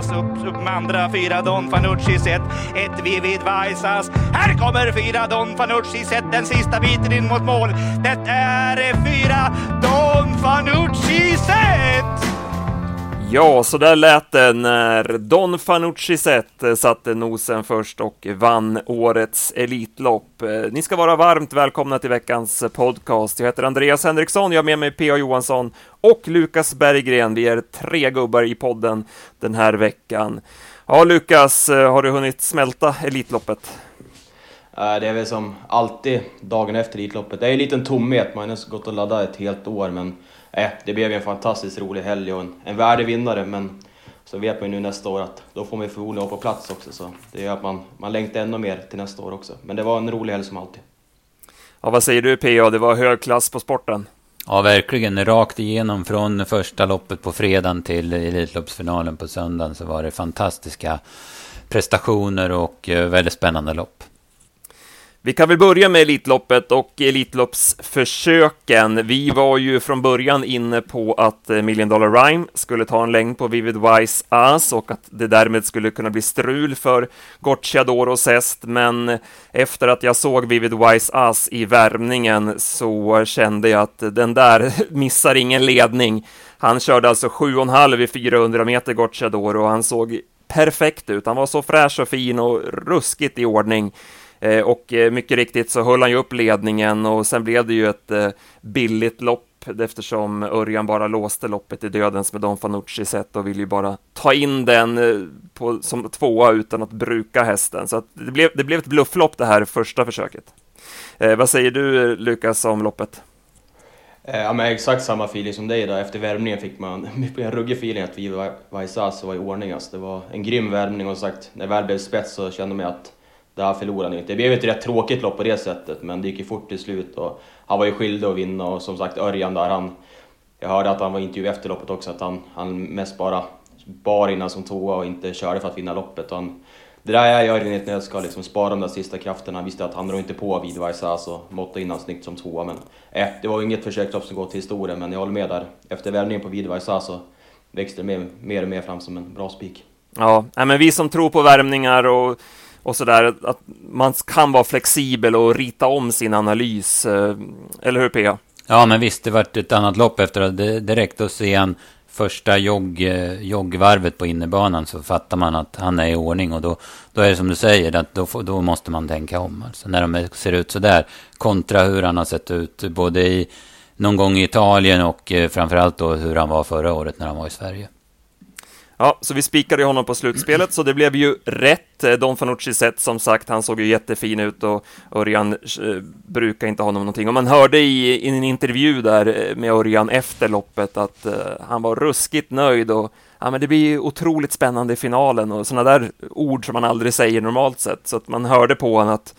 Vaisas upp, upp med andra fyra Don Fanucci set. Ett Vivid Vaisas. Här kommer fyra Don Fanucci set. Den sista biten in mot mål. Det är fyra Don Fanucci set! Ja, så där lät det när Don Fanucci Zet eh, satte nosen först och vann årets Elitlopp. Eh, ni ska vara varmt välkomna till veckans podcast. Jag heter Andreas Henriksson, jag har med mig P.A. Johansson och Lukas Berggren. Vi är tre gubbar i podden den här veckan. Ja, Lukas, eh, har du hunnit smälta Elitloppet? Det är väl som alltid dagen efter Elitloppet. Det är en liten tomhet, man har gått och laddat ett helt år, men äh, det blev en fantastiskt rolig helg och en, en värdig vinnare, men så vet man ju nu nästa år att då får man ju förmodligen vara på plats också, så det gör att man, man längtar ännu mer till nästa år också. Men det var en rolig helg som alltid. Ja, vad säger du PA? Det var hög klass på sporten. Ja, verkligen. Rakt igenom från första loppet på fredagen till Elitloppsfinalen på söndagen så var det fantastiska prestationer och eh, väldigt spännande lopp. Vi kan väl börja med Elitloppet och Elitloppsförsöken. Vi var ju från början inne på att eh, Million Dollar Rhyme skulle ta en längd på Vivid Wise As och att det därmed skulle kunna bli strul för Gocciadoros häst, men efter att jag såg Vivid Wise As i värmningen så kände jag att den där missar ingen ledning. Han körde alltså 7,5 i 400 meter Gocciadoro och han såg perfekt ut. Han var så fräsch och fin och ruskigt i ordning. Eh, och eh, mycket riktigt så höll han ju upp ledningen och sen blev det ju ett eh, billigt lopp eftersom Örjan bara låste loppet i dödens med Don Fanucci-sätt och ville ju bara ta in den på, som tvåa utan att bruka hästen. Så det, blev, det blev ett blufflopp det här första försöket. Eh, vad säger du Lukas om loppet? Ja, men exakt samma feeling som dig då. Efter värmningen fick man en ruggig feeling att vi Vaisas var i ordning. Alltså. Det var en grym värmning och sagt, när det väl blev spets så kände man att där förlorade han inte. Det blev ett rätt tråkigt lopp på det sättet, men det gick ju fort till slut och han var ju skyldig att vinna och som sagt Örjan där, han... Jag hörde att han var intervju efter loppet också, att han, han mest bara bar innan som tvåa och inte körde för att vinna loppet. Och han, det där är Örjan i ett nötskal, liksom spara de där sista krafterna. Han visste att han drog inte på vid så alltså, måtta in han snyggt som tvåa. Men eh, det var inget försökslopp som går till historien, men jag håller med där. Efter värmningen på vid så alltså, växte det mer, mer och mer fram som en bra spik. Ja, men vi som tror på värmningar och och sådär, att man kan vara flexibel och rita om sin analys. Eh, eller hur Pia? Ja, men visst, det vart ett annat lopp efter att det, det räckte att se en första jogg, eh, joggvarvet på innebanan så fattar man att han är i ordning och då, då är det som du säger, att då, då måste man tänka om. Alltså när de ser ut så där, kontra hur han har sett ut både i någon gång i Italien och eh, framförallt då hur han var förra året när han var i Sverige. Ja, så vi spikade honom på slutspelet, så det blev ju rätt. Eh, Don Fanucci sett, som sagt, han såg ju jättefin ut och Örjan eh, brukar inte ha honom någonting. Och man hörde i, i, en intervju där eh, med Örjan efter loppet att eh, han var ruskigt nöjd och ja, men det blir otroligt spännande i finalen och sådana där ord som man aldrig säger normalt sett. Så att man hörde på honom att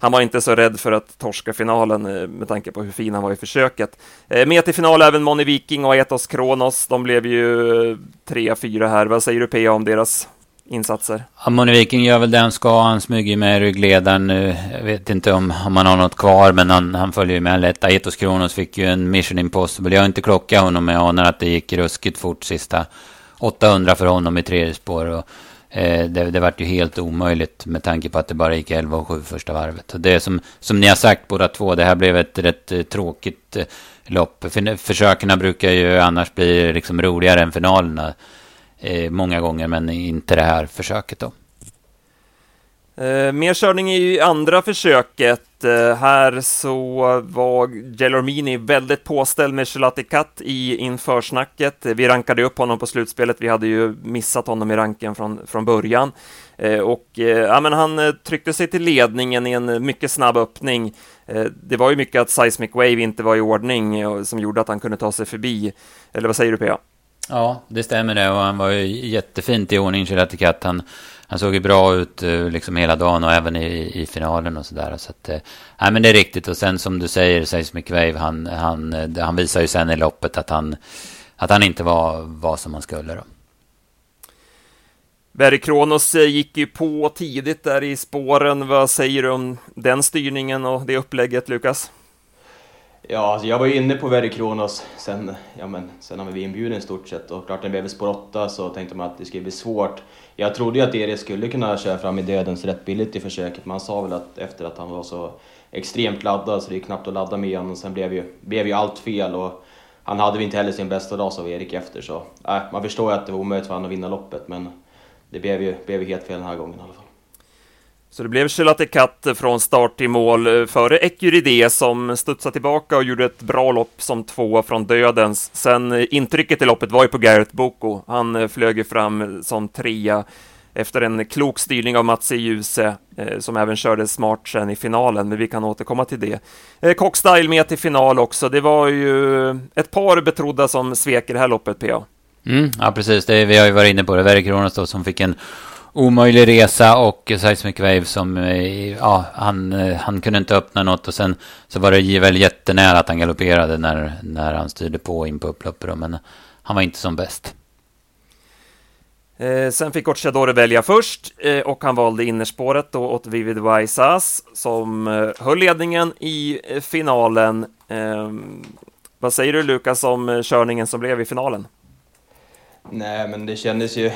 han var inte så rädd för att torska finalen eh, med tanke på hur fin han var i försöket. Eh, med till final även Moni Viking och Etos Kronos. De blev ju eh, 3-4 här. Vad säger du PA om deras insatser? Ja, Moni Viking gör väl det han ska. Han smyger med ryggledaren nu. Jag vet inte om, om han har något kvar, men han, han följer med lätt. Etos Kronos fick ju en Mission Impossible. Jag har inte klockat honom, men jag anar att det gick ruskigt fort sista 800 för honom i tredje spår. Och Eh, det, det vart ju helt omöjligt med tanke på att det bara gick 11 och 7 första varvet. Och det är som, som ni har sagt båda två, det här blev ett rätt eh, tråkigt eh, lopp. Försöken brukar ju annars bli liksom roligare än finalerna eh, många gånger, men inte det här försöket då. Eh, mer körning i andra försöket. Eh, här så var Gelormini väldigt påställd med Gelati Cut i införsnacket. Eh, vi rankade upp honom på slutspelet. Vi hade ju missat honom i ranken från, från början. Eh, och eh, ja, men han eh, tryckte sig till ledningen i en mycket snabb öppning. Eh, det var ju mycket att Seismic Wave inte var i ordning eh, som gjorde att han kunde ta sig förbi. Eller vad säger du Pia? Ja, det stämmer det och han var ju jättefint i ordning, Gelati Cut. Han han såg ju bra ut eh, liksom hela dagen och även i, i finalen och sådär. Så att, eh, nej men det är riktigt. Och sen som du säger, Seismic Wave, han, han, eh, han visar ju sen i loppet att han, att han inte var, var som han skulle då. Berry Kronos gick ju på tidigt där i spåren. Vad säger du om den styrningen och det upplägget, Lukas? Ja, alltså jag var ju inne på Verry Kronos sen, ja, men, sen han var inbjuden i stort sett och klart när det blev spår 8 så tänkte man att det skulle bli svårt. Jag trodde ju att Erik skulle kunna köra fram i dödens rätt billigt i försöket, Men han sa väl att efter att han var så extremt laddad så det är knappt att ladda med honom. Sen blev ju, blev ju allt fel och han hade väl inte heller sin bästa dag sa Erik efter så äh, man förstår ju att det var omöjligt för honom att vinna loppet men det blev ju, blev ju helt fel den här gången i alla fall. Så det blev Katt från start till mål eh, före Ecuride som studsade tillbaka och gjorde ett bra lopp som tvåa från dödens. Sen eh, intrycket i loppet var ju på Gareth Boko. Han eh, flög ju fram som trea efter en klok styrning av Mats e. Djuse som även körde smart sen i finalen, men vi kan återkomma till det. Eh, Cockstyle med till final också. Det var ju ett par betrodda som svek i det här loppet, PA. Mm, ja, precis. Det, vi har ju varit inne på det. Verre Kronos då, som fick en omöjlig resa och Seismic Wave som, eh, ja, han, eh, han kunde inte öppna något och sen så var det väl jättenära att han galopperade när, när han styrde på in på upploppet men han var inte som bäst. Eh, sen fick Occiadore välja först eh, och han valde innerspåret då åt Vivid Vaisas som eh, höll ledningen i eh, finalen. vad säger du Lukas om körningen som blev i finalen? Nej, men det kändes ju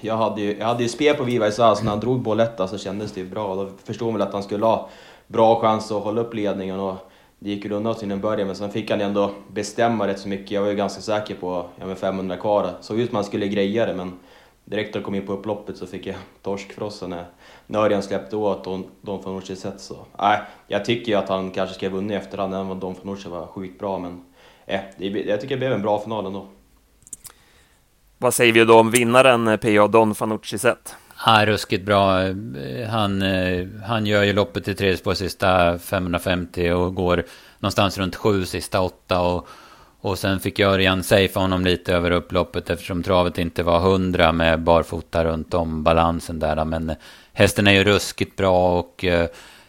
jag hade ju, jag hade ju spel på Viva Isas, när han drog Boletta så kändes det ju bra. Då förstod man väl att han skulle ha bra chans att hålla upp ledningen och det gick ju undan till en början men sen fick han ändå bestämma rätt så mycket. Jag var ju ganska säker på, ja med 500 kvar, såg ut som han skulle greja det men direkt när jag kom in på upploppet så fick jag torskfrossa när, när Örjan släppte åt Don, Don von Orsi sätt så. Nej, jag tycker ju att han kanske ska ha vunnit i efterhand, även om Don Fanucci var sjukt bra men eh, det, jag tycker det blev en bra final ändå. Vad säger vi då om vinnaren eh, P.A. Don Fanucci sett? Ja, ruskigt bra. Eh, han, eh, han gör ju loppet i tredje spår sista 550 och går någonstans runt sju sista åtta. Och, och sen fick Örjan safea honom lite över upploppet eftersom travet inte var hundra med barfota runt om balansen där. Men hästen är ju ruskigt bra och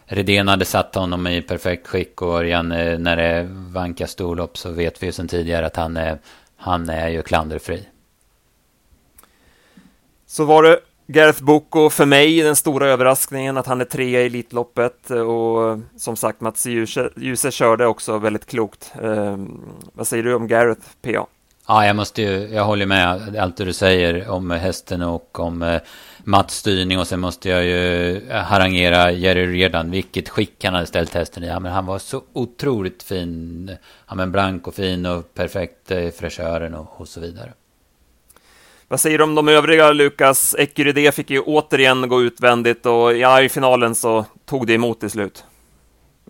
Redén hade satt honom i perfekt skick och Örjan när det vankas storlopp så vet vi ju sedan tidigare att han är, han är ju klanderfri. Så var det Gareth Boko för mig den stora överraskningen att han är trea i Elitloppet och som sagt Mats Djuse körde också väldigt klokt. Eh, vad säger du om Gareth PA? Ja, jag måste ju, jag håller med allt det du säger om hästen och om eh, Mats styrning och sen måste jag ju eh, harangera Jerry redan vilket skick han hade ställt hästen i. Ja, men han var så otroligt fin, ja men blank och fin och perfekt i fräschören och, och så vidare. Vad säger du om de övriga, Lukas? Ecuride fick ju återigen gå utvändigt och ja, i finalen så tog det emot till slut.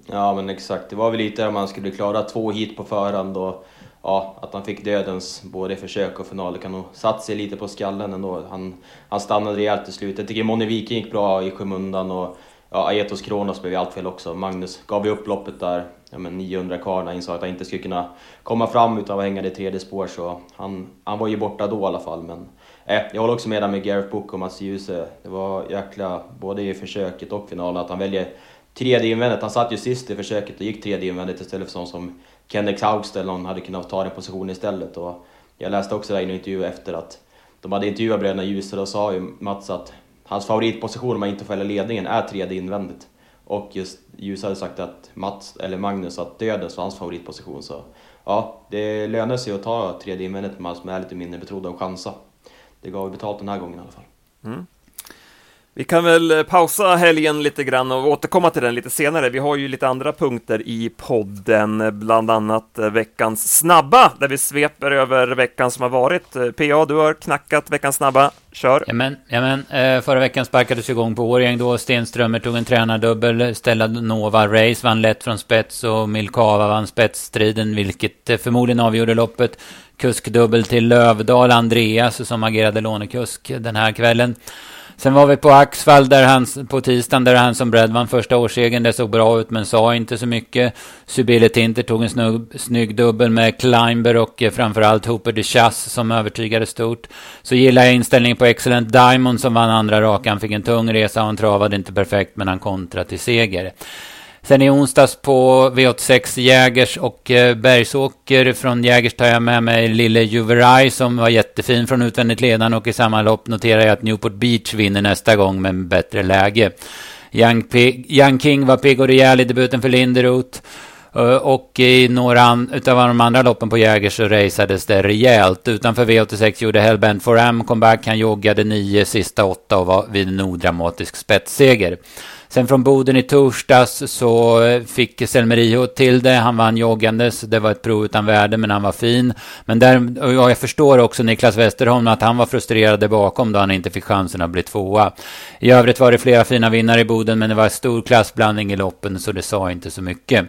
Ja, men exakt. Det var väl lite om man skulle klara två hit på förhand och ja, att han fick dödens både i försök och final. Det kan nog satt sig lite på skallen ändå. Han, han stannade rejält till slut. Jag tycker Moni Viking gick bra i skymundan och ja, Aetos Kronos blev ju allt fel också. Magnus gav ju upp loppet där, ja, men 900 kvar när han insåg att han inte skulle kunna komma fram utan att hänga i tredje spår så han, han var ju borta då i alla fall. Men eh, jag håller också med där med Gareth Book och Mats Djuse. Det var jäkla, både i försöket och finalen, att han väljer tredje invändigt. Han satt ju sist i försöket och gick tredje invändigt istället för sån som Kenneth Haugst eller någon hade kunnat ta den positionen istället. Och jag läste också där i en intervju efter att de hade intervjuat bröderna Djuse och sa ju Mats att hans favoritposition om han inte fäller ledningen är tredje invändigt. Och just Ljus hade sagt att Mats, eller Magnus, att dödens var hans favoritposition. Så ja, det lönar sig att ta tredje invändigt med man som är lite mindre betrodd och chansa. Det gav betalt den här gången i alla fall. Mm. Vi kan väl eh, pausa helgen lite grann och återkomma till den lite senare. Vi har ju lite andra punkter i podden, bland annat eh, veckans snabba, där vi sveper över veckan som har varit. Eh, PA, du har knackat veckans snabba. Kör! Jamen, jamen, förra veckan sparkades igång på Årjäng då. Stenströmer tog en tränardubbel. Stella Nova Race vann lätt från spets och Milkava vann spetsstriden, vilket förmodligen avgjorde loppet. Kuskdubbel till Lövdal, Andreas, som agerade lånekusk den här kvällen. Sen var vi på Axvall där han, på tisdagen där han som bredd vann första årsegen. Det såg bra ut men sa inte så mycket. Subile Tinter tog en snygg, snygg dubbel med Climber och eh, framförallt Hooper de Chasse som övertygade stort. Så gillar jag inställningen på Excellent Diamond som vann andra raka. Han fick en tung resa och han travade inte perfekt men han kontrade till seger. Sen i onsdags på V86 Jägers och eh, Bergsåker från Jägers tar jag med mig Lille Juveraj som var jättefin från utvändigt ledande och i samma lopp noterar jag att Newport Beach vinner nästa gång med bättre läge. Young, Young King var pigg och rejäl i debuten för Linderoth. Eh, och i några utav de andra loppen på Jäger så raceades det rejält. Utanför V86 gjorde Hellbent for M comeback. Han joggade nio sista åtta och var vid en odramatisk spetsseger. Sen från Boden i torsdags så eh, fick Selmerio till det. Han vann joggandes. Det var ett prov utan värde, men han var fin. Men där, och jag förstår också Niklas Westerholm att han var frustrerad där bakom då han inte fick chansen att bli tvåa. I övrigt var det flera fina vinnare i Boden, men det var stor klassblandning i loppen, så det sa inte så mycket.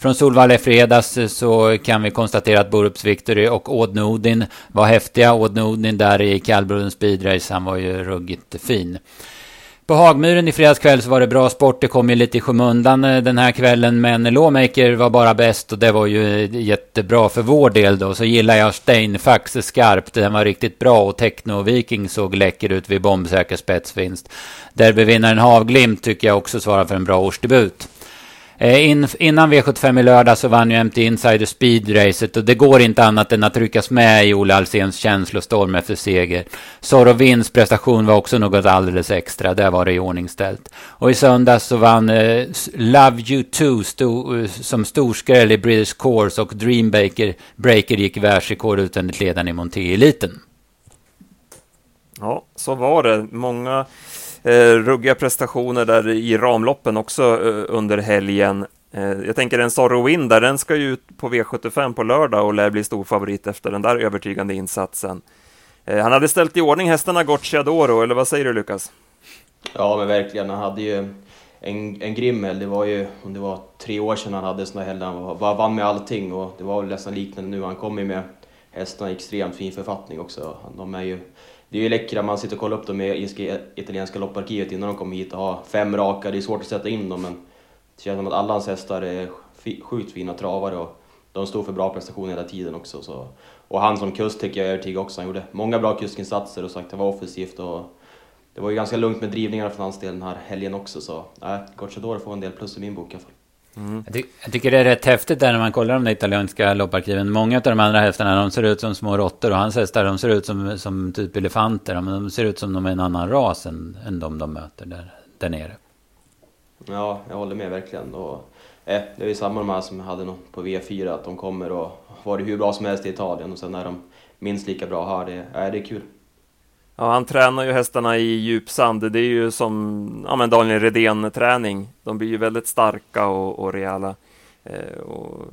Från Solvalla i fredags eh, så kan vi konstatera att Borups Victory och Odd Nodin var häftiga. Odd Nodin där i Kallbrodens speedrace, han var ju ruggigt fin. På Hagmyren i fredags kväll så var det bra sport. Det kom ju lite i skymundan eh, den här kvällen. Men Lawmaker var bara bäst och det var ju eh, jättebra för vår del då. Så gillar jag Steinfax skarpt. Den var riktigt bra och Techno Viking såg läcker ut vid bombsäker spetsvinst. Derbyvinnaren Havglimt tycker jag också svarar för en bra årsdebut. Eh, in, innan V75 i lördag så vann ju MT Insider Speedracet och det går inte annat än att ryckas med i Ola Alséns känslostorm efter seger. Sorovins prestation var också något alldeles extra, där var det i ordningställt. Och i söndags så vann eh, Love You Too sto, eh, som storskräll i British Course och Dreambreaker Breaker gick världsrekord utvändigt ledande i Monté-eliten. Ja, så var det. Många eh, ruggiga prestationer där i ramloppen också eh, under helgen. Eh, jag tänker en Zorro Win där, den ska ju ut på V75 på lördag och lär bli stor favorit efter den där övertygande insatsen. Eh, han hade ställt i ordning hästarna Gocciadoro, eller vad säger du Lukas? Ja, men verkligen. Han hade ju en, en grimmel. Det var ju, om det var tre år sedan han hade såna helger, han var, vann med allting och det var väl nästan liknande nu. Han kom ju med hästarna i extremt fin författning också. De är ju det är ju läckra, man sitter och kollar upp dem i italienska lopparkivet innan de kommer hit och har fem raka, det är svårt att sätta in dem men det känns som att alla hans hästar är sjukt fina travare och de står för bra prestationer hela tiden också. Så. Och han som kust tycker jag är övertygad också, han gjorde många bra kuskinsatser och sagt det var offensivt och det var ju ganska lugnt med drivningarna från hans del den här helgen också så nej, Gocciador får en del plus i min bok i alla fall. Mm. Jag, ty jag, tycker det är rätt häftigt där när man kollar de italienska lopparkiven. Många av de andra hästarna de ser ut som små råttor och hans hästar de ser ut som, som typ elefanter. Men de ser ut som de är en annan ras än, än de de möter där, där nere. Ja, jag håller med verkligen. Och, eh, det är ju samma de här som hade något på V4, att de kommer och var det hur bra som helst i Italien och sen är de minst lika bra här. Det, eh, det är kul. Ja, han tränar ju hästarna i djupsand. Det är ju som ja, men Daniel Redén-träning. De blir ju väldigt starka och, och rejäla. Eh, och,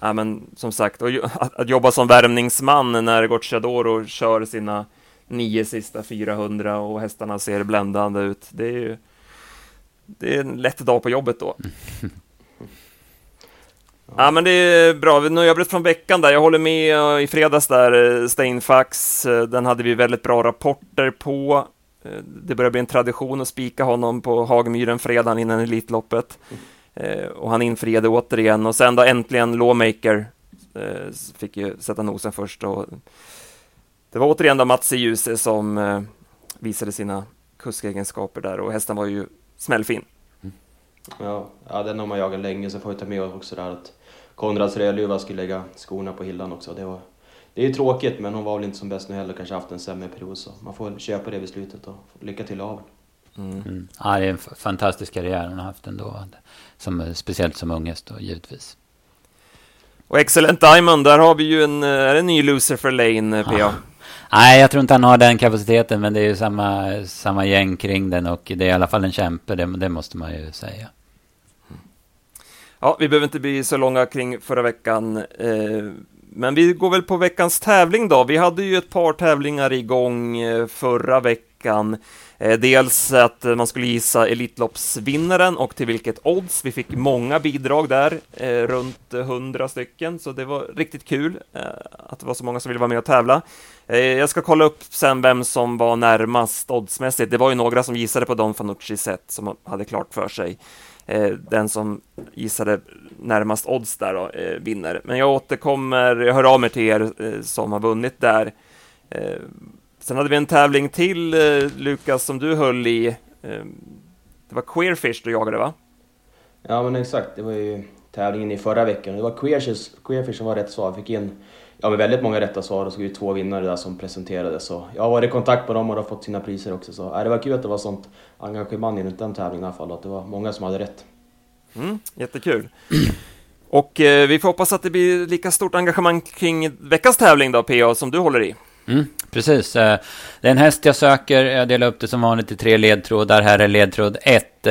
ja, men som sagt, och, att, att jobba som värmningsman när Gocciadoro kör sina nio sista 400 och hästarna ser bländande ut. Det är ju det är en lätt dag på jobbet då. Ja, men det är bra. Nu har jag blivit från veckan där. Jag håller med eh, i fredags där, eh, Steinfax. Eh, den hade vi väldigt bra rapporter på. Det börjar bli en tradition att spika honom på Hagmyren fredagen innan Elitloppet. Och han infriade återigen. Och sen då äntligen Lawmaker fick ju sätta nosen först. Och det var återigen då Mats i Ljuse som visade sina kuskegenskaper där och hästen var ju smällfin. Mm. Ja, ja, den har man jagat länge, så får vi ta med oss också där att Konrads Rödluva skulle lägga skorna på hyllan också. Det, var, det är ju tråkigt, men hon var väl inte som bäst nu heller, kanske haft en sämre period. Så man får köpa det beslutet och lycka till av mm. mm. Ja, det är en fantastisk karriär hon har haft ändå. Som, speciellt som ungest då, givetvis. Och Excellent Diamond, där har vi ju en, är en ny loser för Lane, PA. Ja. Nej, jag tror inte han har den kapaciteten, men det är ju samma, samma gäng kring den och det är i alla fall en kämpe, det, det måste man ju säga. Ja, vi behöver inte bli så långa kring förra veckan. Eh, men vi går väl på veckans tävling då. Vi hade ju ett par tävlingar igång eh, förra veckan. Eh, dels att man skulle gissa Elitloppsvinnaren och till vilket odds. Vi fick många bidrag där, eh, runt 100 stycken, så det var riktigt kul eh, att det var så många som ville vara med och tävla. Jag ska kolla upp sen vem som var närmast oddsmässigt. Det var ju några som gissade på Don Fanucci sätt som hade klart för sig. Eh, den som gissade närmast odds där då, eh, vinner. Men jag återkommer, jag hör av mig till er eh, som har vunnit där. Eh, sen hade vi en tävling till, eh, Lukas, som du höll i. Det var Queerfish du jagade, va? Ja, men exakt. Det var ju tävlingen i förra veckan. Det var Queerfish, Queerfish som var rätt svar. fick in ja, med väldigt många rätta svar och så var det två vinnare där som presenterades. Så jag har varit i kontakt med dem och har fått sina priser också. Så, äh, det var kul att det var sånt engagemang i den tävlingen i alla fall och att det var många som hade rätt. Mm, jättekul. Och eh, vi får hoppas att det blir lika stort engagemang kring veckans tävling då, PA, som du håller i. Mm, precis. Eh, det är en häst jag söker. Jag delar upp det som vanligt i tre ledtrådar. Här är ledtråd 1.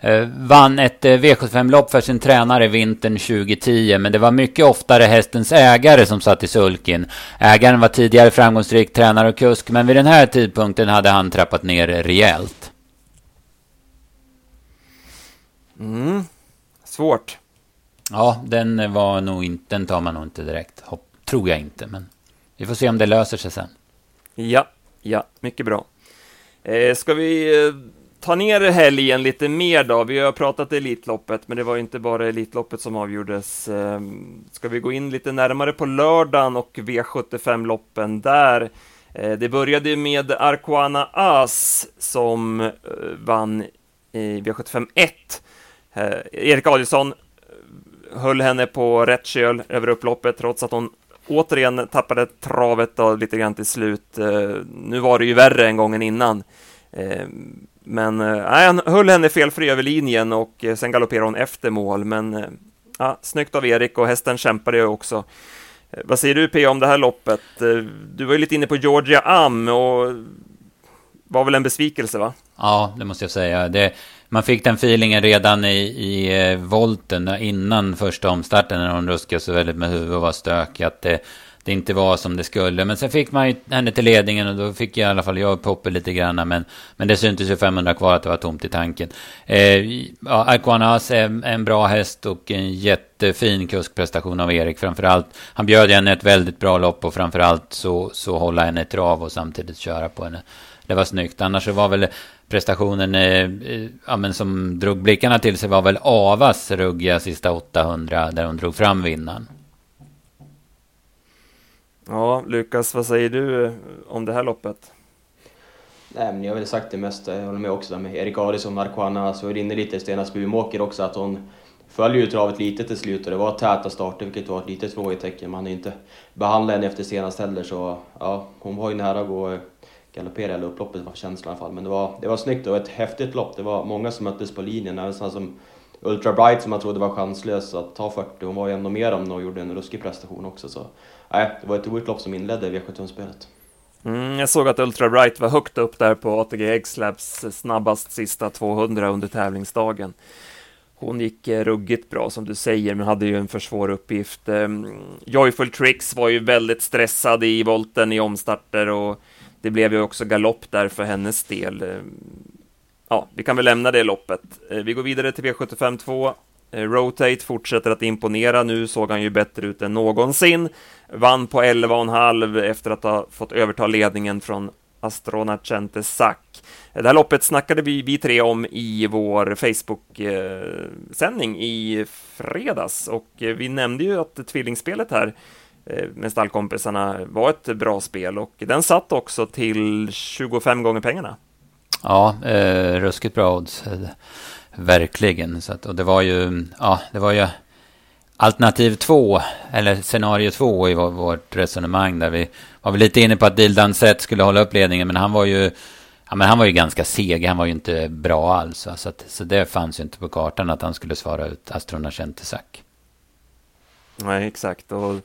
Eh, vann ett eh, V75-lopp för sin tränare vintern 2010, men det var mycket oftare hästens ägare som satt i sulkin. Ägaren var tidigare framgångsrik tränare och kusk, men vid den här tidpunkten hade han trappat ner rejält. Mm. Svårt. Ja, den var nog inte, den tar man nog inte direkt. Hopp, tror jag inte, men vi får se om det löser sig sen. Ja, ja, mycket bra. Eh, ska vi eh, ta ner helgen lite mer då? Vi har pratat Elitloppet, men det var inte bara Elitloppet som avgjordes. Ehm, ska vi gå in lite närmare på lördagen och V75-loppen där? Eh, det började med Arquana As som eh, vann i V75 1. Eh, Erik Adielsson höll henne på rätt köl över upploppet trots att hon återigen tappade travet då, lite grann till slut. Nu var det ju värre än gången innan. Ehm, men eh, han höll henne felfri över linjen och eh, sen galopperade hon efter mål. Men eh, ja, snyggt av Erik och hästen kämpade ju också. Eh, vad säger du P om det här loppet? Eh, du var ju lite inne på Georgia Am och var väl en besvikelse va? Ja, det måste jag säga. Det, man fick den feelingen redan i, i eh, volten innan första omstarten när hon ruskade så väldigt med huvudet och var stökig. Att det, det inte var som det skulle. Men sen fick man ju henne till ledningen och då fick jag i alla fall jag Poppe lite grann. Men, men det syntes ju 500 kvar att det var tomt i tanken. Eh, ja, Arquanas är en bra häst och en jättefin kuskprestation av Erik. Framförallt, han bjöd henne ett väldigt bra lopp och framförallt så, så hålla henne i trav och samtidigt köra på henne. Det var snyggt. Annars så var väl prestationen eh, eh ja, men som drog blickarna till sig var väl Avas ruggiga sista 800 där hon drog fram vinnaren. Ja, Lukas, vad säger du eh, om det här loppet? Nej, men jag har väl sagt det mesta. Jag håller med också med Erik Adielsson, Marquana, så är det inne lite i Stena Bumåker också att hon följer ju travet lite till slut och det var täta starter vilket var ett litet frågetecken. Man har inte behandlat henne efter senast heller så ja, hon var ju nära att gå eh, galoppera hela upploppet var känslan i alla fall. Men det var, det var snyggt och ett häftigt lopp. Det var många som möttes på linjen, även sådana som Ultra Bright som jag trodde var chanslös att ta 40. Hon var ju ändå med dem och gjorde en ruskig prestation också. Så nej, det var ett roligt lopp som inledde V75-spelet. Mm, jag såg att Ultra Bright var högt upp där på ATG X-Labs snabbast sista 200 under tävlingsdagen. Hon gick eh, ruggigt bra som du säger, men hade ju en för svår uppgift. Ehm, Joyful Tricks var ju väldigt stressad i volten i omstarter och det blev ju också galopp där för hennes del. Ehm, Ja, vi kan väl lämna det loppet. Eh, vi går vidare till V75 2. Eh, Rotate fortsätter att imponera. Nu såg han ju bättre ut än någonsin. Vann på 11,5 efter att ha fått överta ledningen från Astrona Cente Sack. Eh, det här loppet snackade vi, vi tre om i vår Facebook-sändning i fredags och vi nämnde ju att tvillingspelet här med stallkompisarna var ett bra spel och den satt också till 25 gånger pengarna. Ja, eh, ruskigt bra odds. Eh, verkligen. Så att, och det var ju, ja, det var ju alternativ två, eller scenario två i vårt resonemang där vi var väl lite inne på att Dildan Sett skulle hålla upp ledningen, men han var ju Ja, men han var ju ganska seg, han var ju inte bra alls. Så, att, så det fanns ju inte på kartan att han skulle svara ut Astrona Centesac. Nej, exakt. Och,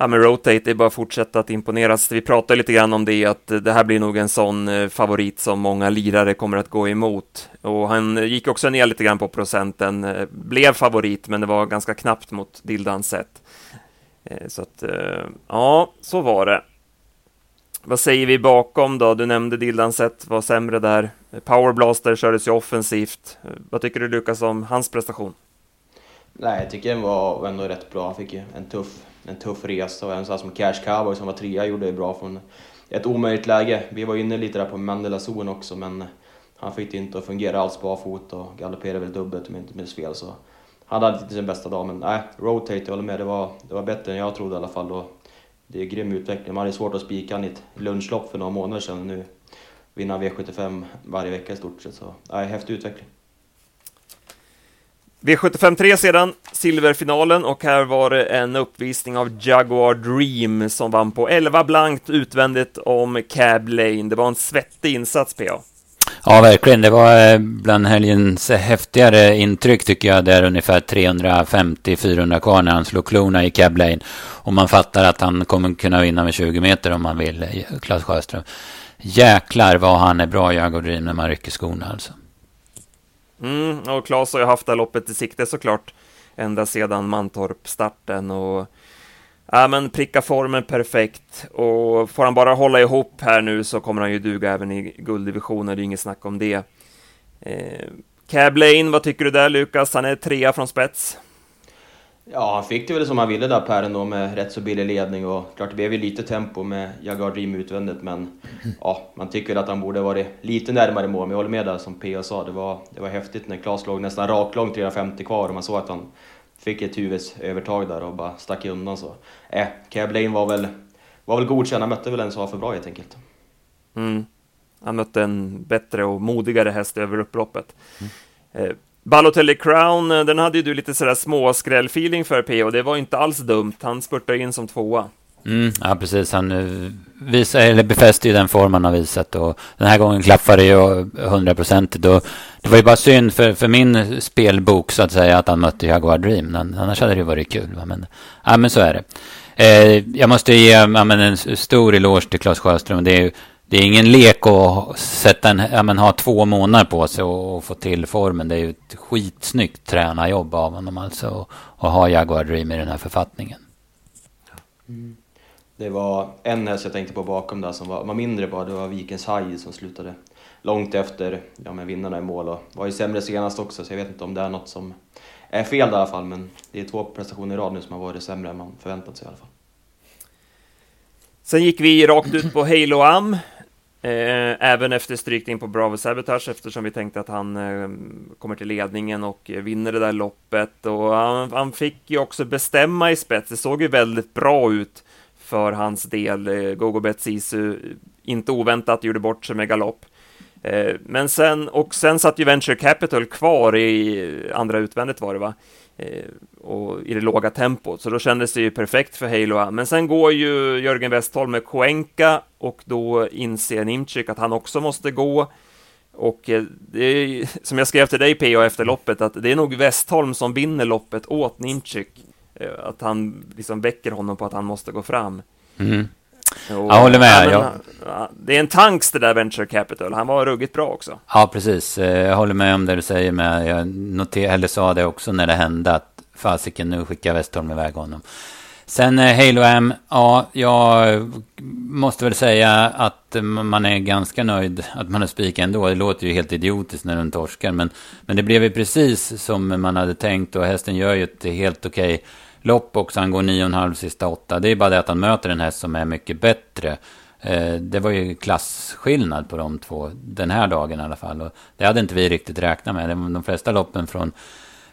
ja, men Rotate är bara att fortsätta att imponeras. Vi pratade lite grann om det, att det här blir nog en sån eh, favorit som många lirare kommer att gå emot. Och han gick också ner lite grann på procenten, eh, blev favorit, men det var ganska knappt mot Dildan sätt. Eh, så att, ja, så var det. Vad säger vi bakom då? Du nämnde Dildan sätt var sämre där. Powerblaster kördes ju offensivt. Vad tycker du Lukas om hans prestation? Nej, jag tycker den var ändå rätt bra. Han fick ju en tuff, en tuff resa och en sån som Cash Cowboy som var trea gjorde det bra från ett omöjligt läge. Vi var inne lite där på Mandela zon också men han fick det inte att fungera alls barfota och galopperade väl dubbelt om jag inte minns fel så han hade inte sin bästa dag men nej, Rotate, jag håller med, det var, det var bättre än jag trodde i alla fall. Och det är grym utveckling. Man hade svårt att spika han i ett lunchlopp för några månader sedan. Nu vinner han V75 varje vecka i stort sett. Så, nej, häftig utveckling. V75 sedan, silverfinalen och här var det en uppvisning av Jaguar Dream som vann på 11 blankt utvändigt om Cab Lane. Det var en svettig insats PA. Ja, verkligen. Det var eh, bland helgens häftigare intryck tycker jag. Där ungefär 350-400 kvar när han slog klorna i Cab Lane. Och man fattar att han kommer kunna vinna med 20 meter om man vill, Claes Sjöström. Jäklar vad han är bra, Jaguar Dream, när man rycker skorna alltså. Mm, och Claes har ju haft det här loppet i sikte såklart. Ända sedan Mantorp-starten och Ja, men pricka formen perfekt och får han bara hålla ihop här nu så kommer han ju duga även i gulddivisionen, det är inget snack om det. Eh, Cab Lane, vad tycker du där Lukas? Han är trea från spets. Ja, han fick det väl som han ville där Per ändå med rätt så billig ledning och klart det blev ju lite tempo med Jaguar Dream utvändigt men ja, man tycker att han borde varit lite närmare mål. Men jag håller med där som P.A. sa, det var, det var häftigt när Klas låg nästan raklång 350 kvar och man såg att han fick ett huvudövertag där och bara stack undan så. Äh, Cab Lane var väl, var väl godkänd, han mötte väl en som var för bra helt enkelt. Mm. Han mötte en bättre och modigare häst över upploppet. Mm. Eh, Balotelli Crown, eh, den hade ju du lite sådär småskräll-feeling för P det var inte alls dumt. Han spurtade in som tvåa. Mm, ja, precis. Han eh, visar, eh, eller befäster ju den form han har visat och den här gången klaffade det ju hundraprocentigt. Det var ju bara synd för, för min spelbok så att säga att han mötte Jaguar Dream. Annars hade det ju varit kul. Va? Men, ja, men så är det. Eh, jag måste ge ja, men en stor eloge till Claes Sjöström. Det är, det är ingen lek att sätta en, ja, men ha två månader på sig och, och få till formen. Det är ju ett skitsnyggt tränarjobb av honom alltså. att ha Jaguar Dream i den här författningen. Mm. Det var en häst jag tänkte på bakom där som var, var mindre bara. Det var Vikens Haj som slutade långt efter ja, med vinnarna i mål och var ju sämre senast också så jag vet inte om det är något som är fel i alla fall men det är två prestationer i rad nu som har varit sämre än man förväntat sig i alla fall. Sen gick vi rakt ut på Halo Am, Eh, även efter strykning på Bravo Sabotage eftersom vi tänkte att han eh, kommer till ledningen och eh, vinner det där loppet och han, han fick ju också bestämma i spets. Det såg ju väldigt bra ut för hans del. Gogobet Sisu inte oväntat gjorde bort sig med galopp. Men sen, och sen satt ju Venture Capital kvar i andra utvändigt var det va? Eh, och i det låga tempot, så då kändes det ju perfekt för Halo. Men sen går ju Jörgen Westholm med Koenka och då inser Nimczyk att han också måste gå. Och eh, det är, som jag skrev till dig PA efter loppet, att det är nog Westholm som vinner loppet åt Nimczyk. Eh, att han liksom väcker honom på att han måste gå fram. Mm. Jag håller med. Men, det är en tanks det där Venture Capital. Han var ruggigt bra också. Ja, precis. Eh, jag håller med om det du säger med. Jag noter, eller sa det också när det hände att fasiken, nu skickar Westholm iväg honom. Sen eh, Halo M, ja, jag måste väl säga att man är ganska nöjd att man har spikat ändå. Det låter ju helt idiotiskt när den torskar, men, men det blev ju precis som man hade tänkt och hästen gör ju ett helt okej okay lopp också. Han går 9,5 sista åtta. Det är bara det att han möter en häst som är mycket bättre. Eh, det var ju klassskillnad på de två den här dagen i alla fall. Och det hade inte vi riktigt räknat med. De flesta loppen från,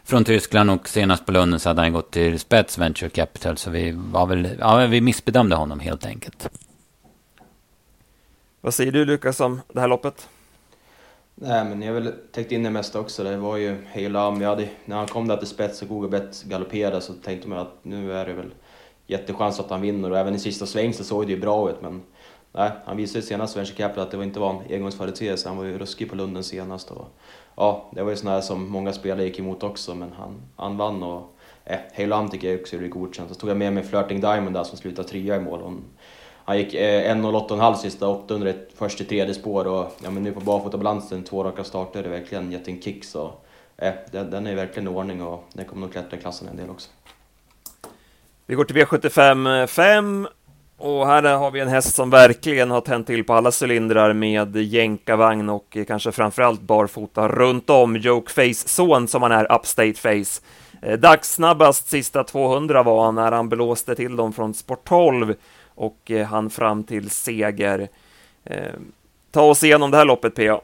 från Tyskland och senast på Lunden så hade han gått till spets Venture Capital. Så vi var väl, ja, vi missbedömde honom helt enkelt. Vad säger du Lukas om det här loppet? Nej, men jag har väl täckt in det mesta också. Det var ju hela hade, när han kom där till spets och Googlebet galopperade så tänkte man att nu är det väl jättechans att han vinner och även i sista sväng så såg det ju bra ut men nej, han visade ju senast Venture Capital att det inte var en engångsföreteelse. Han var ju ruskig på Lunden senast och ja, det var ju sådana som många spelare gick emot också men han, han vann och eh, Halo tycker jag också gjorde godkänt. Så tog jag med mig Flirting Diamond där som slutade trea i mål. Hon, han gick eh, 1.08,5 sista 800 först till tredje spår och ja, men nu på barfotabalansen, två raka starter, det är verkligen gett en kick så eh, den, den är verkligen i ordning och den kommer nog klättra i klassen en del också. Vi går till V75 eh, 5 och här har vi en häst som verkligen har tänt till på alla cylindrar med jänkarvagn och kanske framförallt barfota runt om. Joke Face son som han är, Upstate Face. Eh, dagssnabbast sista 200 var han när han blåste till dem från sport 12 och eh, han fram till seger. Eh, ta oss igenom det här loppet, PA.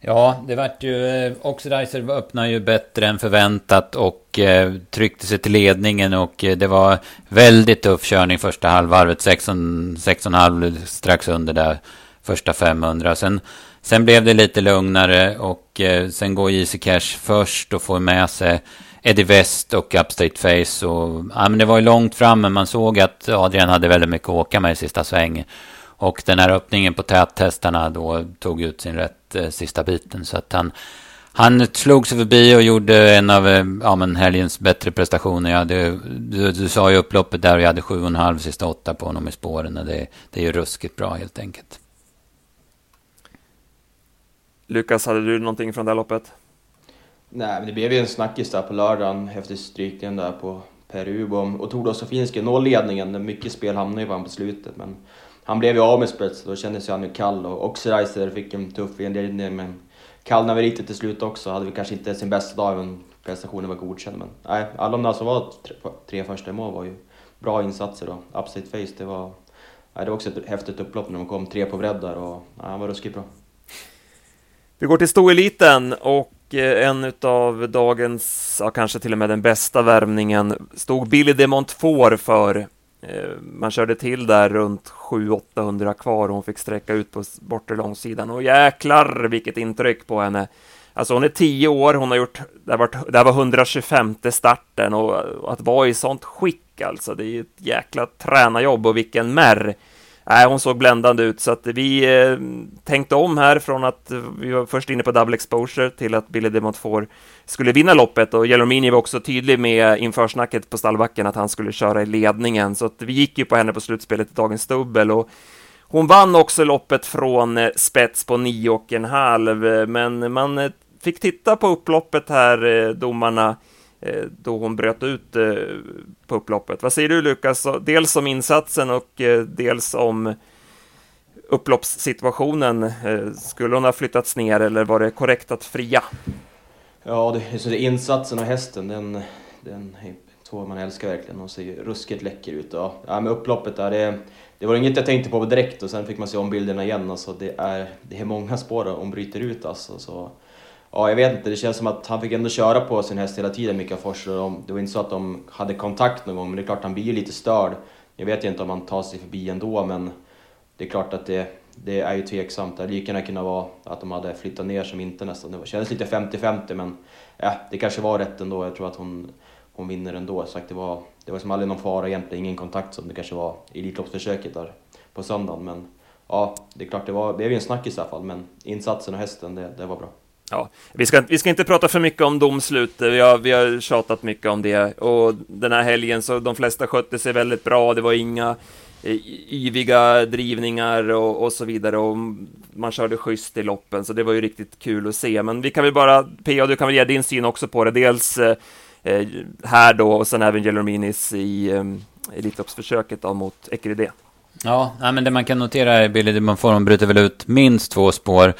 Ja, det vart ju... Eh, Oxidizer öppnade ju bättre än förväntat och eh, tryckte sig till ledningen och eh, det var väldigt tuff körning första halvvarvet. 6,5 strax under där första 500. Sen, sen blev det lite lugnare och eh, sen går Easy Cash först och får med sig Eddie West och Upstate Face. Och, ja, men det var ju långt fram, men man såg att Adrian hade väldigt mycket att åka med i sista sväng. Och den här öppningen på täthästarna då tog ut sin rätt eh, sista biten. Så att han, han slog sig förbi och gjorde en av eh, ja, men helgens bättre prestationer. Jag hade, du, du sa ju upploppet där och jag hade sju och en halv sista åtta på honom i spåren. Det, det är ju ruskigt bra helt enkelt. Lukas, hade du någonting från det här loppet? Nej, men det blev ju en snackis där på lördagen efter strykningen där på Per Ubom och Tord Sofinski nå ledningen. Mycket spel hamnade ju på på slutet, men han blev ju av med spets, då kändes han ju kall och Oxerizer fick en tuff inledning men kallnade väl riktigt till slut också. Hade vi kanske inte sin bästa dag, men prestationen var godkänd. Men nej, alla de där som var tre, tre första mål var ju bra insatser då. Upside Face, det var, nej, det var också ett häftigt upplopp när de kom tre på bredd där och nej, han var ruskigt bra. Vi går till stoeliten och Eh, en av dagens, ja, kanske till och med den bästa värmningen, stod Billy de Montfort för. Eh, man körde till där runt 700-800 kvar och hon fick sträcka ut på bortre långsidan och jäklar vilket intryck på henne. Alltså hon är 10 år, hon har gjort, det, det här var 125 starten och att vara i sånt skick alltså, det är ju ett jäkla tränarjobb och vilken märr. Nej, hon såg bländande ut, så att vi eh, tänkte om här från att vi var först inne på double exposure till att Billy de Montfort skulle vinna loppet. Och Jelomini var också tydlig med inför snacket på stallbacken att han skulle köra i ledningen, så att vi gick ju på henne på slutspelet i dagens dubbel. Och hon vann också loppet från eh, spets på nio och en halv, men man eh, fick titta på upploppet här, eh, domarna, Eh, Eh, då hon bröt ut eh, på upploppet. Vad säger du Lukas? Dels om insatsen och eh, dels om upploppssituationen. Skulle hon ha flyttats ner eller var det korrekt att fria? Ja, det, så det insatsen och hästen, den, den är två man älskar verkligen. Hon ser ju ruskigt läcker ut. Ja, ja med upploppet där, det, det var inget jag tänkte på direkt och sen fick man se om bilderna igen. Alltså, det, är, det är många spår hon bryter ut alltså. Så, Ja, jag vet inte. Det känns som att han fick ändå köra på sin häst hela tiden, Mika Fors. Det var inte så att de hade kontakt någon gång, men det är klart han blir ju lite störd. Jag vet ju inte om han tar sig förbi ändå, men det är klart att det, det är ju tveksamt. Det hade lika gärna kunnat vara att de hade flyttat ner som inte nästan. Det kändes lite 50-50, men ja, det kanske var rätt ändå. Jag tror att hon, hon vinner ändå. Så det, var, det var som aldrig någon fara egentligen, ingen kontakt som det kanske var i Elitloppsförsöket där på söndagen. Men ja, det är klart, det, var, det blev ju en snackis i alla fall, men insatsen och hästen, det, det var bra. Ja, vi ska, vi ska inte prata för mycket om domslut, vi har, vi har tjatat mycket om det. Och den här helgen så de flesta skötte sig väldigt bra, det var inga eh, yviga drivningar och, och, så vidare och man körde schysst i loppen, så det var ju riktigt kul att se. Men vi kan väl bara, P.A. du kan väl ge din syn också på det, dels eh, eh här då och sen även Gelorminis i eh, Elitloppsförsöket då mot Ekeride. Ja, men det man kan notera är Billy de bryter väl ut minst två spår.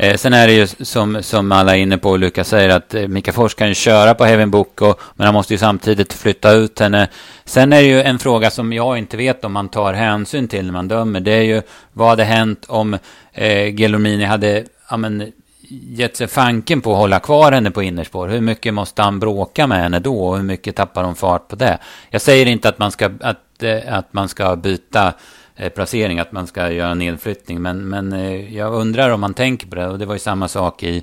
Eh, sen är det ju som, som alla är inne på, och Lukas säger, att eh, Mika Fors kan ju köra på Heaven Book, och, men han måste ju samtidigt flytta ut henne. Sen är det ju en fråga som jag inte vet om man tar hänsyn till när man dömer. Det är ju, vad hade hänt om eh, Gelormini hade ja, men, gett sig fanken på att hålla kvar henne på innerspår? Hur mycket måste han bråka med henne då? Och hur mycket tappar hon fart på det? Jag säger inte att man ska, att, eh, att man ska byta Eh, Eh, placering, att man ska göra en nedflyttning. Men, men eh, jag undrar om man tänker på det. Och det var ju samma sak i,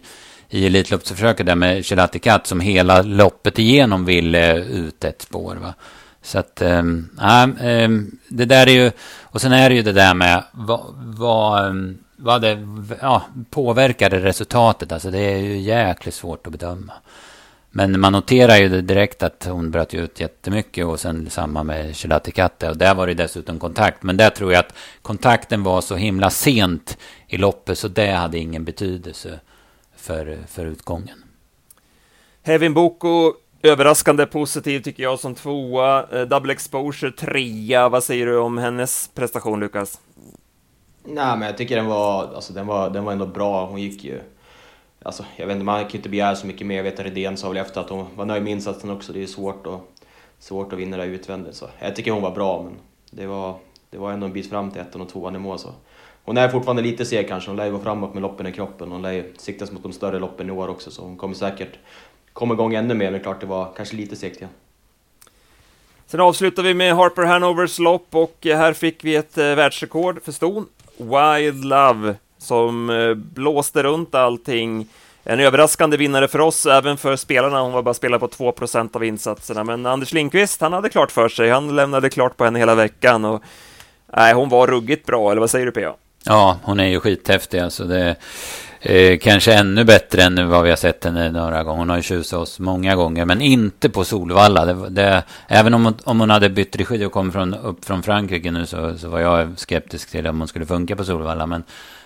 i Elitloppsförsöket där med Chelati Katt som hela loppet igenom ville ut ett spår. Va? Så att, ähm, äh, det där är ju, och sen är det ju det där med vad, vad, ehm, vad det ja, påverkade resultatet. Alltså det är ju jäkligt svårt att bedöma. Men man noterar ju direkt att hon bröt ut jättemycket och sen samma med Katte. Och där var det dessutom kontakt. Men där tror jag att kontakten var så himla sent i loppet så det hade ingen betydelse för, för utgången. Hevin Boko, överraskande positiv tycker jag som tvåa. Eh, double exposure trea. Vad säger du om hennes prestation, Lukas? Nej, men jag tycker den var, alltså, den var, den var ändå bra. Hon gick ju Alltså, jag vet inte, man kan ju inte begära så mycket mer. Jag vet att Redén sa väl efter att hon var nöjd med insatsen också. Det är svårt att, svårt att vinna det utvändigt. Så jag tycker hon var bra, men det var, det var ändå en bit fram till ettan och tvåan i mål. Så. Hon är fortfarande lite seg kanske. Hon lär ju gå framåt med loppen i kroppen. Hon lär ju siktas mot de större loppen i år också, så hon kommer säkert komma igång ännu mer. Men klart, det var kanske lite segt igen. Sen avslutar vi med Harper Hanovers lopp och här fick vi ett eh, världsrekord för ston. Wild Love som eh, blåste runt allting. En överraskande vinnare för oss, även för spelarna. Hon var bara spelad på 2% av insatserna. Men Anders Lindqvist, han hade klart för sig. Han lämnade klart på henne hela veckan. Och, nej, hon var ruggigt bra, eller vad säger du PA? Ja, hon är ju skithäftig. Alltså det, Eh, kanske ännu bättre än vad vi har sett henne några gånger. Hon har ju tjusat oss många gånger, men inte på Solvalla. Det, det, även om hon, om hon hade bytt regi och kom från, upp från Frankrike nu så, så var jag skeptisk till om hon skulle funka på Solvalla. Men,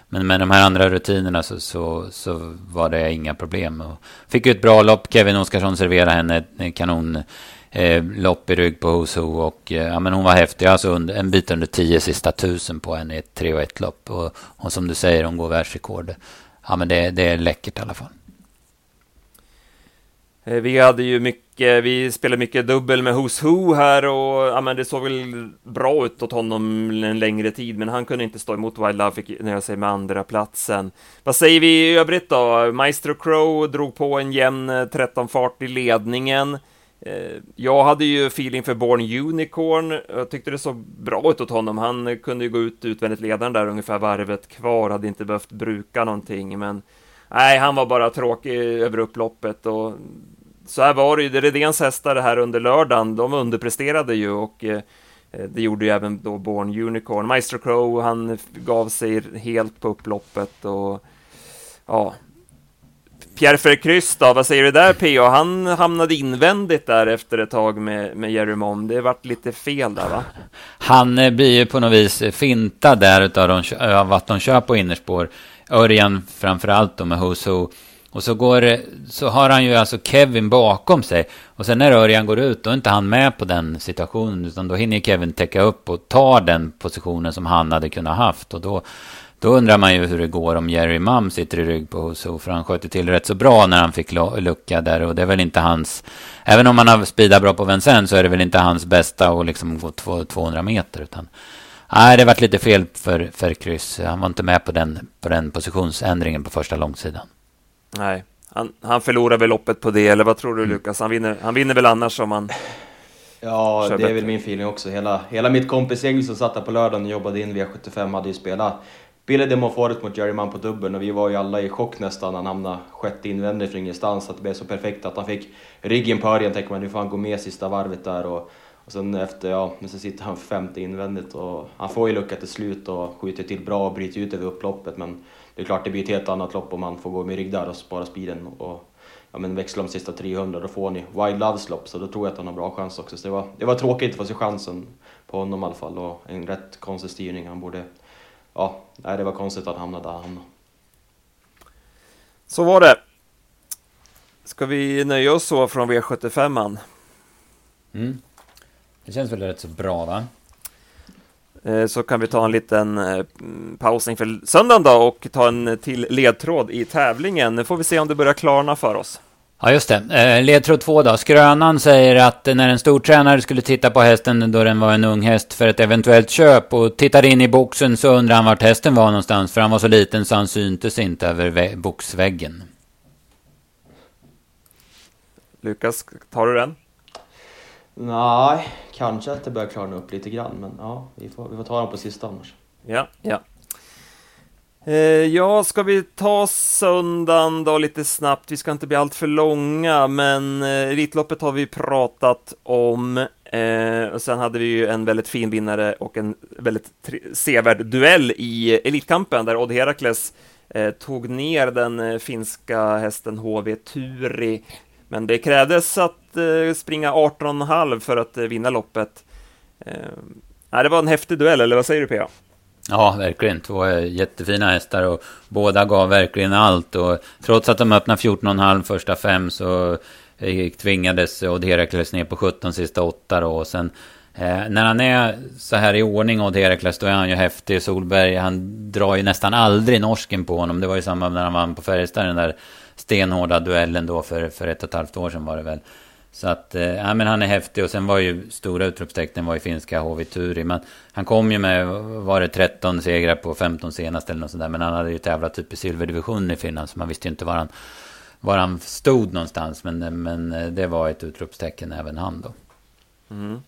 men med de här andra rutinerna så, så, så var det inga problem. Och fick ju ett bra lopp. Kevin Oskarsson serverade henne ett eh, kanon eh, lopp i rygg på Hoso och eh, ja, men hon var häftig. Alltså under, en bit under tio sista tusen på henne i ett 3 och 1 lopp. Och, och som du säger, hon går världsrekord ja, men det, det är läckert i alla fall. Eh, vi hade ju mycket, vi spelade mycket dubbel med Who's Who här och ja, men det såg väl bra ut åt honom en längre tid, men han kunde inte stå emot Wild Love, fick nöja sig med andra platsen. Vad säger vi i övrigt då? Maestro Crow drog på en jämn eh, 13-fart i ledningen. Eh, jag hade ju feeling för Born Unicorn. Jag tyckte det såg bra ut åt honom. Han kunde ju gå ut utvändigt ledaren där ungefär varvet kvar, hade inte behövt bruka någonting, men nej, han var bara tråkig över upploppet och så här var det ju. Redéns hästar här under lördagen, de underpresterade ju och eh, det gjorde ju även då Born Unicorn. Maestro Crow, han gav sig helt på upploppet och ja, Pierre Verkryss då, vad säger du där PO? Han hamnade invändigt där efter ett tag med, med Jerry Mom. Det vart lite fel där va? Han eh, blir ju på något vis eh, fintad där utav de, av att de kör på innerspår. Örjan framförallt då med Who's och så, går, så har han ju alltså Kevin bakom sig. Och sen när Örjan går ut, då är inte han med på den situationen. Utan då hinner Kevin täcka upp och ta den positionen som han hade kunnat haft. Och då då undrar man ju hur det går om Jerry Mam sitter i rygg på Husso. För han skötte till rätt så bra när han fick lucka där. Och det är väl inte hans... Även om han har speedat bra på Vincennes så är det väl inte hans bästa att liksom gå 200 meter. Utan, nej, det varit lite fel för, för kryss. Han var inte med på den, på den positionsändringen på första långsidan. Nej, han, han förlorar väl loppet på det, eller vad tror du mm. Lukas? Han vinner, han vinner väl annars om han... Ja, det är väl min feeling också. Hela, hela mitt kompisgäng som satt där på lördagen och jobbade in V75 hade ju spelat Billy Demoforet mot Jerry Mann på dubbeln och vi var ju alla i chock nästan han hamnade sjätte invändigt från ingenstans. Att det blev så perfekt att han fick ryggen på Örjan, tänker man nu får han gå med sista varvet där. Och, och sen efter, ja, men så sitter han femte invändigt och han får ju lucka till slut och skjuter till bra och bryter ut över upploppet. Men det är klart, det blir ett helt annat lopp om han får gå med rygg där och spara speeden. Och, ja, men växla de sista 300, då får ni Wild Loves lopp, så då tror jag att han har bra chans också. Så det var, det var tråkigt att få se chansen på honom i alla fall och en rätt konstig styrning. Han borde ja, nej, det var konstigt att han hamnade där han hamnade. Så var det. Ska vi nöja oss så från V75an? Mm. Det känns väl rätt så bra va? Eh, så kan vi ta en liten eh, paus inför söndagen då och ta en till ledtråd i tävlingen. Nu får vi se om det börjar klarna för oss. Ja, just det. Eh, ledtråd två då. Skrönan säger att när en stor tränare skulle titta på hästen då den var en ung häst för ett eventuellt köp och tittade in i boxen så undrade han vart hästen var någonstans för han var så liten så han syntes inte över boxväggen. Lukas, tar du den? Nej, kanske att det börjar klarna upp lite grann, men ja, vi får, vi får ta dem på sista annars. Ja, ja. Eh, ja, ska vi ta söndagen då lite snabbt? Vi ska inte bli allt för långa, men eh, Elitloppet har vi pratat om. Eh, och sen hade vi ju en väldigt fin vinnare och en väldigt sevärd duell i Elitkampen där Odd Herakles eh, tog ner den eh, finska hästen HV Turi. Men det krävdes att eh, springa 18,5 för att eh, vinna loppet. Eh, det var en häftig duell, eller vad säger du Pia? Ja, verkligen. Två eh, jättefina hästar och båda gav verkligen allt. Och trots att de öppnade 14,5 första fem så eh, tvingades Odd Herakles ner på 17 sista åtta då. Och sen eh, när han är så här i ordning Odd Herakles då är han ju häftig. Solberg, han drar ju nästan aldrig norsken på honom. Det var ju samma när han vann på Färjestad, den där stenhårda duellen då för, för ett och ett halvt år sedan var det väl. Så att, eh, ja men han är häftig och sen var ju stora utropstecknen var ju finska HV Turi. Men han kom ju med, var det 13 segrar på 15 senaste eller något sånt där. Men han hade ju tävlat typ i silverdivisionen i Finland så man visste ju inte var han, var han stod någonstans. Men, eh, men eh, det var ett utropstecken även han då. Mm.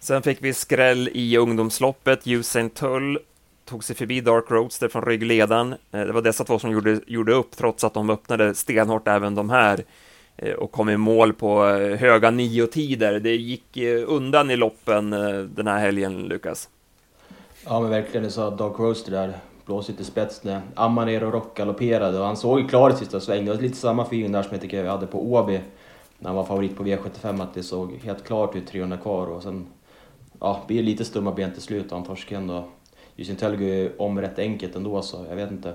Sen fick vi skräll i ungdomsloppet. Usain Tull tog sig förbi Dark Roadster från ryggledaren. Det var dessa två som gjorde, gjorde upp trots att de öppnade stenhårt även de här. Eh, och kom i mål på eh, höga nio tider. Det gick eh, undan i loppen den här helgen, Lukas. Ja men verkligen, det sa Doug Roaster där, Blåsigt till spets när Amanero och Rock galopperade och han såg ju klar i sista sväng. Det var lite samma feeling där som jag tycker jag hade på Åby när han var favorit på V75 att det såg helt klart ut 300 kvar och sen ja, blir det lite stumma ben till slut och han torskar ändå. Justin Tölgu om rätt enkelt ändå så jag vet inte.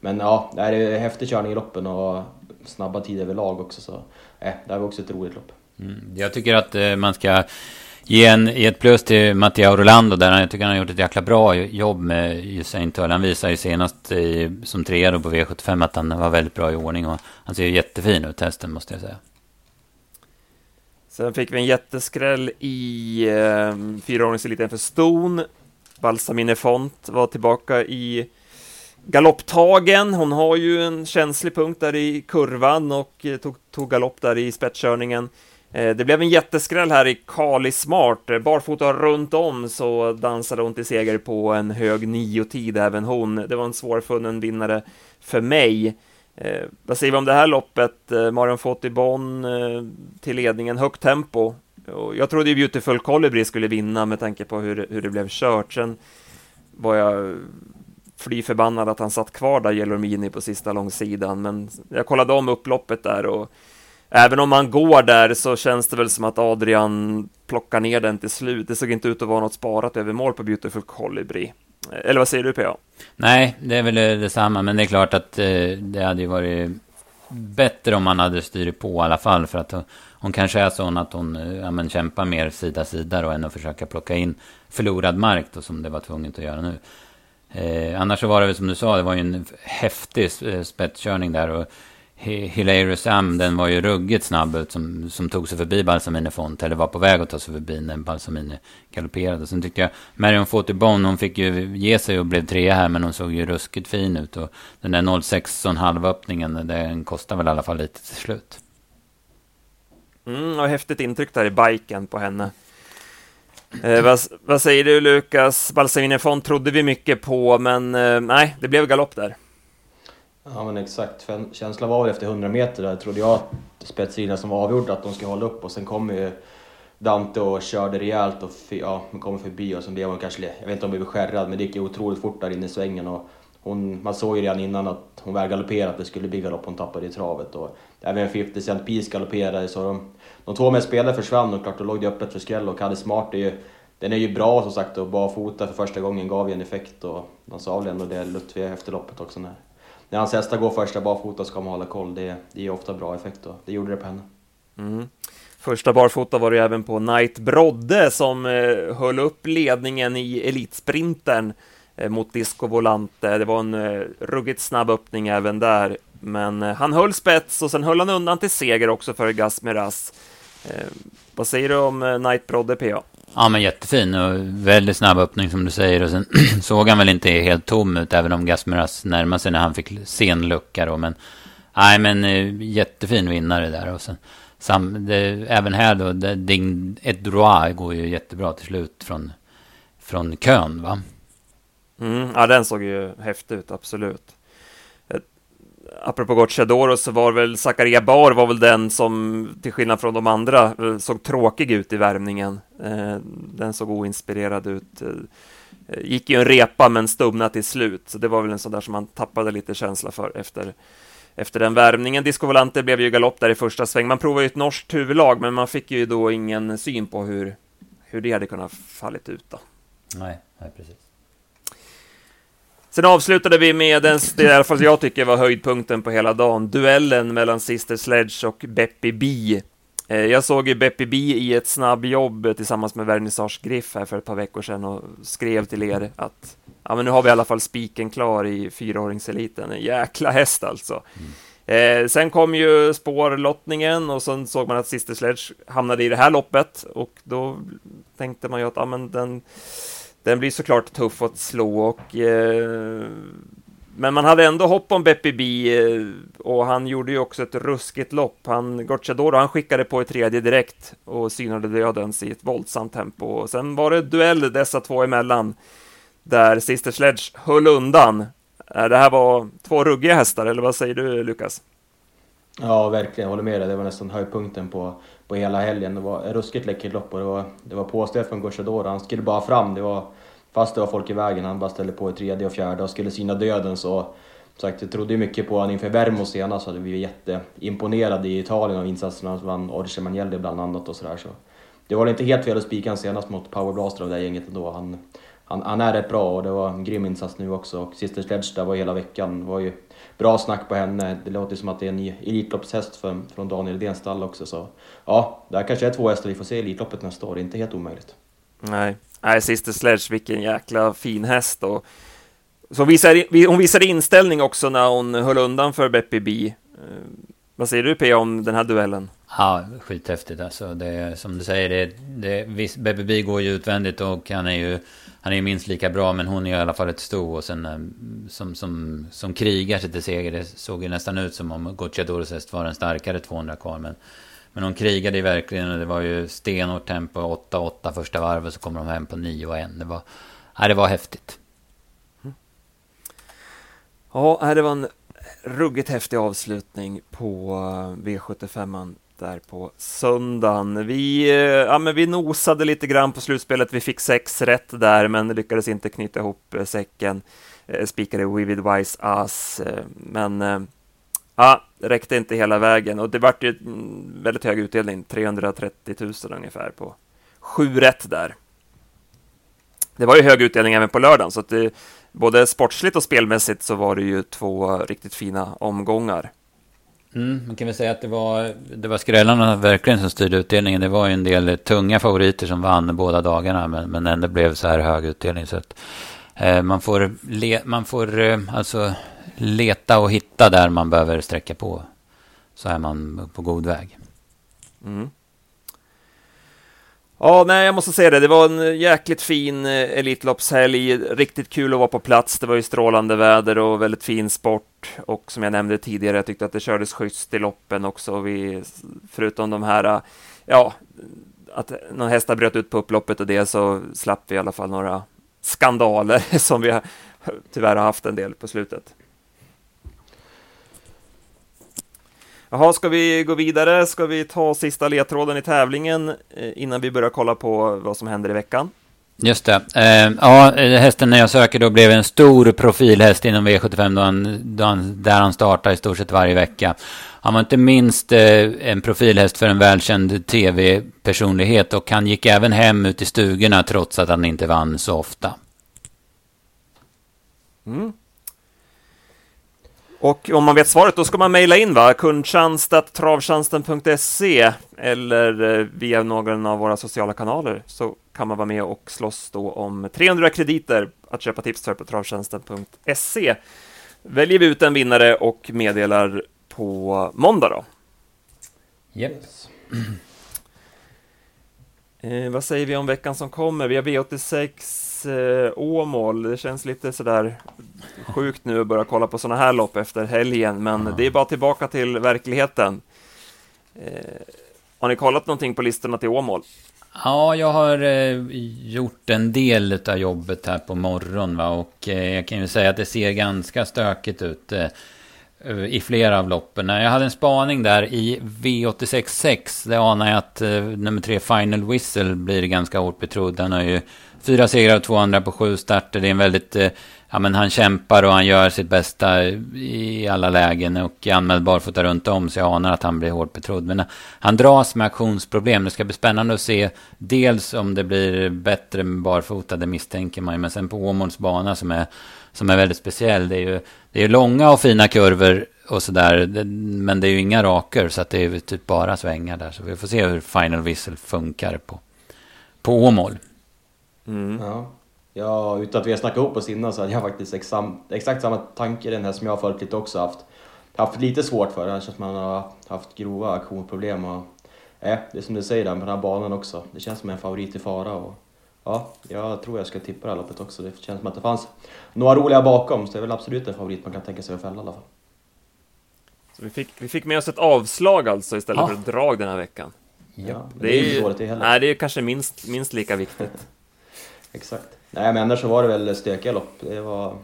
Men ja, det är häftig körning i loppen och snabba tider överlag också så eh, det var också ett roligt lopp. Mm, jag tycker att eh, man ska ge, en, ge ett plus till Matteo Rolando där. Jag tycker han har gjort ett jäkla bra jobb med Usain Tull. Han visade ju senast i, som trea på V75 att han var väldigt bra i ordning och han ser jättefin ut hästen måste jag säga. Sen fick vi en jätteskräll i eh, fyraåringseliten för Ston. Balsamine Font var tillbaka i galopptagen. Hon har ju en känslig punkt där i kurvan och eh, tog, tog galopp där i spetskörningen. Eh, det blev en jätteskräll här i Kali Smart. Eh, barfota runt om så dansade hon till seger på en hög nio-tid även hon. Det var en svårfunnen vinnare för mig. Eh, vad säger vi om det här loppet? Eh, Marion Fotibon eh, till ledningen, högt tempo. Och jag trodde ju Beautiful Colibri skulle vinna med tanke på hur, hur det blev kört. Sen var jag fly förbannad att han satt kvar där, Jelormini, på sista långsidan. Men jag kollade om upploppet där och även om han går där så känns det väl som att Adrian plockar ner den till slut. Det såg inte ut att vara något sparat över mål på Beautiful Colibri. Eller vad säger du PA? Nej, det är väl detsamma. Men det är klart att eh, det hade ju varit bättre om man hade styrt på i alla fall. För att hon, hon kanske är sån att hon eh, ja, men, kämpar mer sida sida då, än att försöka plocka in förlorad mark då, som det var tvunget att göra nu. Eh, annars så var det väl som du sa, det var ju en häftig eh, spetskörning där. Och Hilary Sam, den var ju ruggigt snabb ut som, som tog sig förbi Balsamine Font, eller var på väg att ta sig förbi när Balsamine galopperade. Sen tyckte jag Marion Fautibon, hon fick ju ge sig och blev trea här, men hon såg ju ruskigt fin ut. Och den där 06 halvöppningen, den kostar väl i alla fall lite till slut. Mm, och häftigt intryck där i biken på henne. Eh, vad, vad, säger du Lukas? Balsamine trodde vi mycket på, men eh, nej, det blev galopp där. Ja men exakt, känslan var väl efter 100 meter där trodde jag att spetsrina som var avgjorda, att de skulle hålla upp och sen kom ju Dante och körde rejält och ja, kom förbi och sen blev hon kanske, jag vet inte om hon blev skärrad men det gick ju otroligt fort där inne i svängen och hon, man såg ju redan innan att hon väl galopperade att det skulle bli galopp, hon tappade i travet och även 50 Cent Peace galopperade så de, de två med spelare försvann och klart då låg det öppet för skräll och Kalle Smart är ju den är ju bra som sagt och barfota för första gången gav ju en effekt och de sa väl ändå det Lutfi efter loppet också när när hans hästar går första barfota ska man hålla koll. Det, det ger ofta bra effekt och det gjorde det på henne. Mm. Första barfota var det även på Knight Brodde som eh, höll upp ledningen i elitsprinten eh, mot Disco Volante. Det var en eh, ruggigt snabb öppning även där, men eh, han höll spets och sen höll han undan till seger också för Gasmeras. Miraz. Eh, vad säger du om eh, Knight Brodde, PA? Ja, men jättefin och väldigt snabb öppning som du säger. Och sen såg han väl inte helt tom ut, även om Gasmeras närmade sig när han fick sen lucka då. Men, nej, men eh, jättefin vinnare där. Och sen, sam, det, även här då, Ding ett droit går ju jättebra till slut från, från kön, va? Mm, ja, den såg ju häftig ut, absolut apropå Gocciadoro så var väl Zakaria Bar var väl den som, till skillnad från de andra, eh, såg tråkig ut i värmningen. Eh, den såg oinspirerad ut. Eh, gick ju en repa men stumnade till slut, så det var väl en sån där som man tappade lite känsla för efter, efter den värmningen. Disco Volante blev ju galopp där i första sväng. Man provade ju ett norskt huvudlag, men man fick ju då ingen syn på hur, hur det hade kunnat fallit ut då. Nej, nej precis. Sen avslutade vi med den, det i alla fall jag tycker var höjdpunkten på hela dagen, duellen mellan Sister Sledge och Beppi B. Eh, jag såg ju Beppi B i ett snabbjobb tillsammans med Vernissage Griff här för ett par veckor sedan och skrev till er att ja, men nu har vi i alla fall spiken klar i fyraåringseliten. En jäkla häst alltså. Mm. Eh, sen kom ju spårlottningen och sen såg man att Sister Sledge hamnade i det här loppet och då tänkte man ju att ja, men den den blir såklart tuff att slå och eh, men man hade ändå hopp om Beppe B eh, och han gjorde ju också ett ruskigt lopp. Han, Gocciadoro, han skickade på i tredje direkt och synade dödens i ett våldsamt tempo. Och sen var det duell dessa två emellan där Sister Sledge höll undan. Äh, det här var två ruggiga hästar, eller vad säger du Lukas? Ja, verkligen. Jag håller med dig. Det var nästan höjdpunkten på, på hela helgen. Det var ett ruskigt läckert lopp och det var, det var påstöt från Gocciadoro. Han skulle bara fram. Det var fast det var folk i vägen, han bara ställde på i tredje och fjärde och skulle syna döden så sagt, jag trodde mycket på honom inför Värmo senast, så hade vi blivit jätteimponerade i Italien av insatserna Han vann Orge Magnelli bland annat och sådär. Så det var inte helt fel att spika honom senast mot Power Blaster av det här gänget ändå. Han, han, han är rätt bra och det var en grym insats nu också. Och Sister Sledge där var hela veckan. Det var ju bra snack på henne. Det låter som att det är en ny Elitloppshäst från, från Daniel Edéns stall också. Så ja, det här kanske är två hästar vi får se i Elitloppet nästa år. Inte helt omöjligt. Nej, Nej Sister Sledge, vilken jäkla fin häst. Och så visar, hon visade inställning också när hon höll undan för Beppy B. Eh, vad säger du P om den här duellen? Ja, skithäftigt alltså. Det, som du säger, det, det, Beppy B går ju utvändigt och han är ju han är ju minst lika bra, men hon är i alla fall ett sto och sen eh, som, som, som krigar sig till seger. Det såg ju nästan ut som om Gocciadores häst var en starkare 200 kvar. Men, men hon krigade ju verkligen och det var ju stenhårt tempo, 8-8 första varvet så kommer de hem på 9 och 1. Det var, ja, det var häftigt. Ja, det var en ruggigt häftig avslutning på eh, V75 där på söndagen. Vi, eh, ja, men vi nosade lite grann på slutspelet. Vi fick sex rätt där, men lyckades inte knyta ihop eh, säcken. Eh, spikade Vivid Wise Ass, men ja, räckte inte hela vägen och det vart ju mm, väldigt hög utdelning, 330 000 ungefär på sju rätt där. Det var ju hög utdelning även på lördagen, så att det, både sportsligt och spelmässigt så var det ju två riktigt fina omgångar. Mm, man kan väl säga att det var, det var skrällarna verkligen som styrde utdelningen. Det var ju en del tunga favoriter som vann båda dagarna, men, men ändå blev så här hög utdelning. Så att, eh, man får, le, man får eh, alltså leta och hitta där man behöver sträcka på. Så är man på god väg. Mm. Ja, nej, jag måste säga det. Det var en jäkligt fin eh, Elitloppshelg. Riktigt kul att vara på plats. Det var ju strålande väder och väldigt fin sport. Och som jag nämnde tidigare, jag tyckte att det kördes schysst i loppen också. Vi, förutom de här, eh, ja, att någon hästar bröt ut på upploppet och det så slapp vi i alla fall några skandaler som vi tyvärr har haft en del på slutet. Jaha, ska vi gå vidare? Ska vi ta sista ledtråden i tävlingen eh, innan vi börjar kolla på vad som händer i veckan? Just det. Eh, ja, hästen när jag söker då blev en stor profilhäst inom V75 då han, då han, där han startar i stort sett varje vecka. Han var inte minst eh, en profilhäst för en välkänd tv-personlighet och han gick även hem ut i stugorna trots att han inte vann så ofta. Mm. Och om man vet svaret, då ska man mejla in va? kundtjänst.travtjänsten.se eller eh, via någon av våra sociala kanaler så kan man vara med och slåss då om 300 krediter att köpa tips för på travtjänsten.se. Väljer vi ut en vinnare och meddelar på måndag då. Yep. Eh, vad säger vi om veckan som kommer? Vi har V86 eh, Åmål. Det känns lite sådär sjukt nu att börja kolla på sådana här lopp efter helgen, men mm. det är bara tillbaka till verkligheten. Eh, har ni kollat någonting på listorna till Åmål? Ja, jag har eh, gjort en del av jobbet här på morgonen. Va? Och eh, jag kan ju säga att det ser ganska stökigt ut eh, i flera av loppen. Jag hade en spaning där i V86.6. Det anar jag att eh, nummer tre Final Whistle blir ganska hårt betrodd. Han har ju Fyra segrar och två andra på sju starter. Det är en väldigt... Eh, ja, men han kämpar och han gör sitt bästa i alla lägen och är anmäld barfota runt om så jag anar att han blir hårt betrodd. Men eh, han dras med aktionsproblem. Det ska bli spännande att se dels om det blir bättre med barfota, det misstänker man ju. Men sen på Åmåls bana som är, som är väldigt speciell. Det är ju det är långa och fina kurvor och sådär. Men det är ju inga raker så att det är typ bara svängar där. Så vi får se hur Final Whistle funkar på, på Åmål. Mm. Ja. ja, utan att vi har snackat ihop oss innan så hade jag faktiskt exam, exakt samma tanke den här som jag har följt lite också haft. Haft lite svårt för, det känns att man har haft grova aktionsproblem och äh, det är som du säger där med den här banan också. Det känns som en favorit i fara och ja, jag tror jag ska tippa det här loppet också. Det känns som att det fanns några roliga bakom så det är väl absolut en favorit man kan tänka sig att fälla i alla fall. Så vi fick, vi fick med oss ett avslag alltså istället ja. för ett drag den här veckan. Ja, det, det är ju, det nej, det är kanske minst, minst lika viktigt. Exakt. Nej men annars så var det väl stökiga lopp. Det var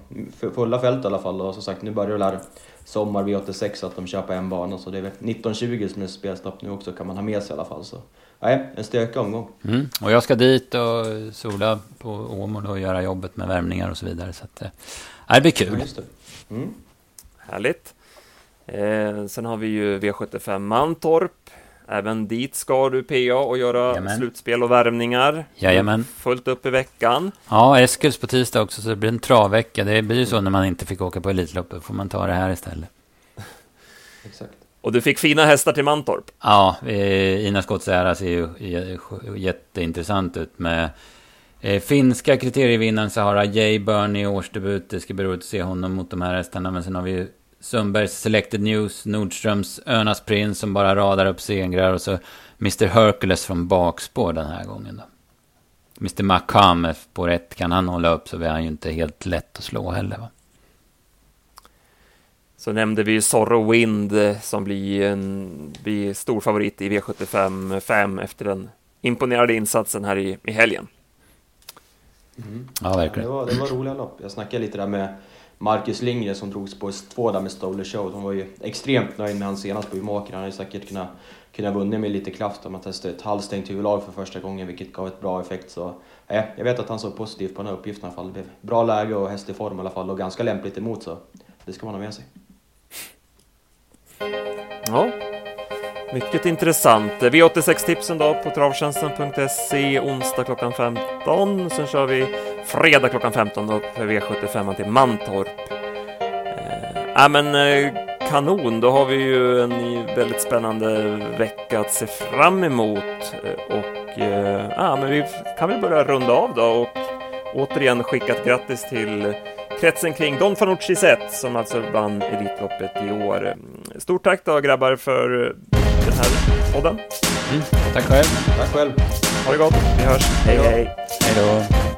fulla fält i alla fall och som sagt nu börjar det här sommar V86 att de på en bana så det är väl 1920 som är spelstopp nu också kan man ha med sig i alla fall. Så nej, en stökig omgång. Mm. Och jag ska dit och sola på Åmål och göra jobbet med värmningar och så vidare. Så att, eh, det blir kul. Ja, det. Mm. Härligt. Eh, sen har vi ju V75 Mantorp. Även dit ska du PA och göra Jajamän. slutspel och värmningar. Jajamän. Fullt upp i veckan. Ja, Eskils på tisdag också, så det blir en travvecka. Det blir ju så när man inte fick åka på Elitloppet, får man ta det här istället. Exakt. Och du fick fina hästar till Mantorp. Ja, Ina Skottsära ser ju jätteintressant ut med eh, finska kriterievinnaren Sahara J-Burn i årsdebut. Det ska bli roligt att se honom mot de här hästarna. Men sen har vi ju Sundbergs Selected News, Nordströms Önas Prins som bara radar upp segrar och så Mr Hercules från bakspår den här gången då. Mr Macam på rätt kan han hålla upp så är han ju inte helt lätt att slå heller va. Så nämnde vi Zorro Wind eh, som blir en blir stor favorit i V75 5 efter den imponerade insatsen här i, i helgen. Mm. Ja, verkligen. Ja, det, var, det var roliga lopp. Jag snackade lite där med Marcus Lindgren som drogs på S2 där med Stoller Show. De var ju extremt nöjd med honom senast på Umeåker. Han hade säkert kunnat, kunnat vunnit med lite kraft om han testade ett halvstängt huvudlag för första gången, vilket gav ett bra effekt. Så eh, jag vet att han såg positivt på den här uppgiften i alla fall. Det blev bra läge och häst i form i alla fall och ganska lämpligt emot så det ska man ha med sig. Ja, mycket intressant. V86-tipsen då på travtjänsten.se onsdag klockan 15. Sen kör vi fredag klockan 15 då för V75 till Mantorp. Eh, äh, men eh, kanon, då har vi ju en väldigt spännande vecka att se fram emot. Eh, och eh, ja, men vi kan väl börja runda av då och återigen skicka ett grattis till kretsen kring Don Fanucci Zet som alltså vann Elitloppet i år. Stort tack då grabbar för den här podden. Mm, tack själv. Tack själv. Ha det gott, vi hörs. Hej hej. Hej då.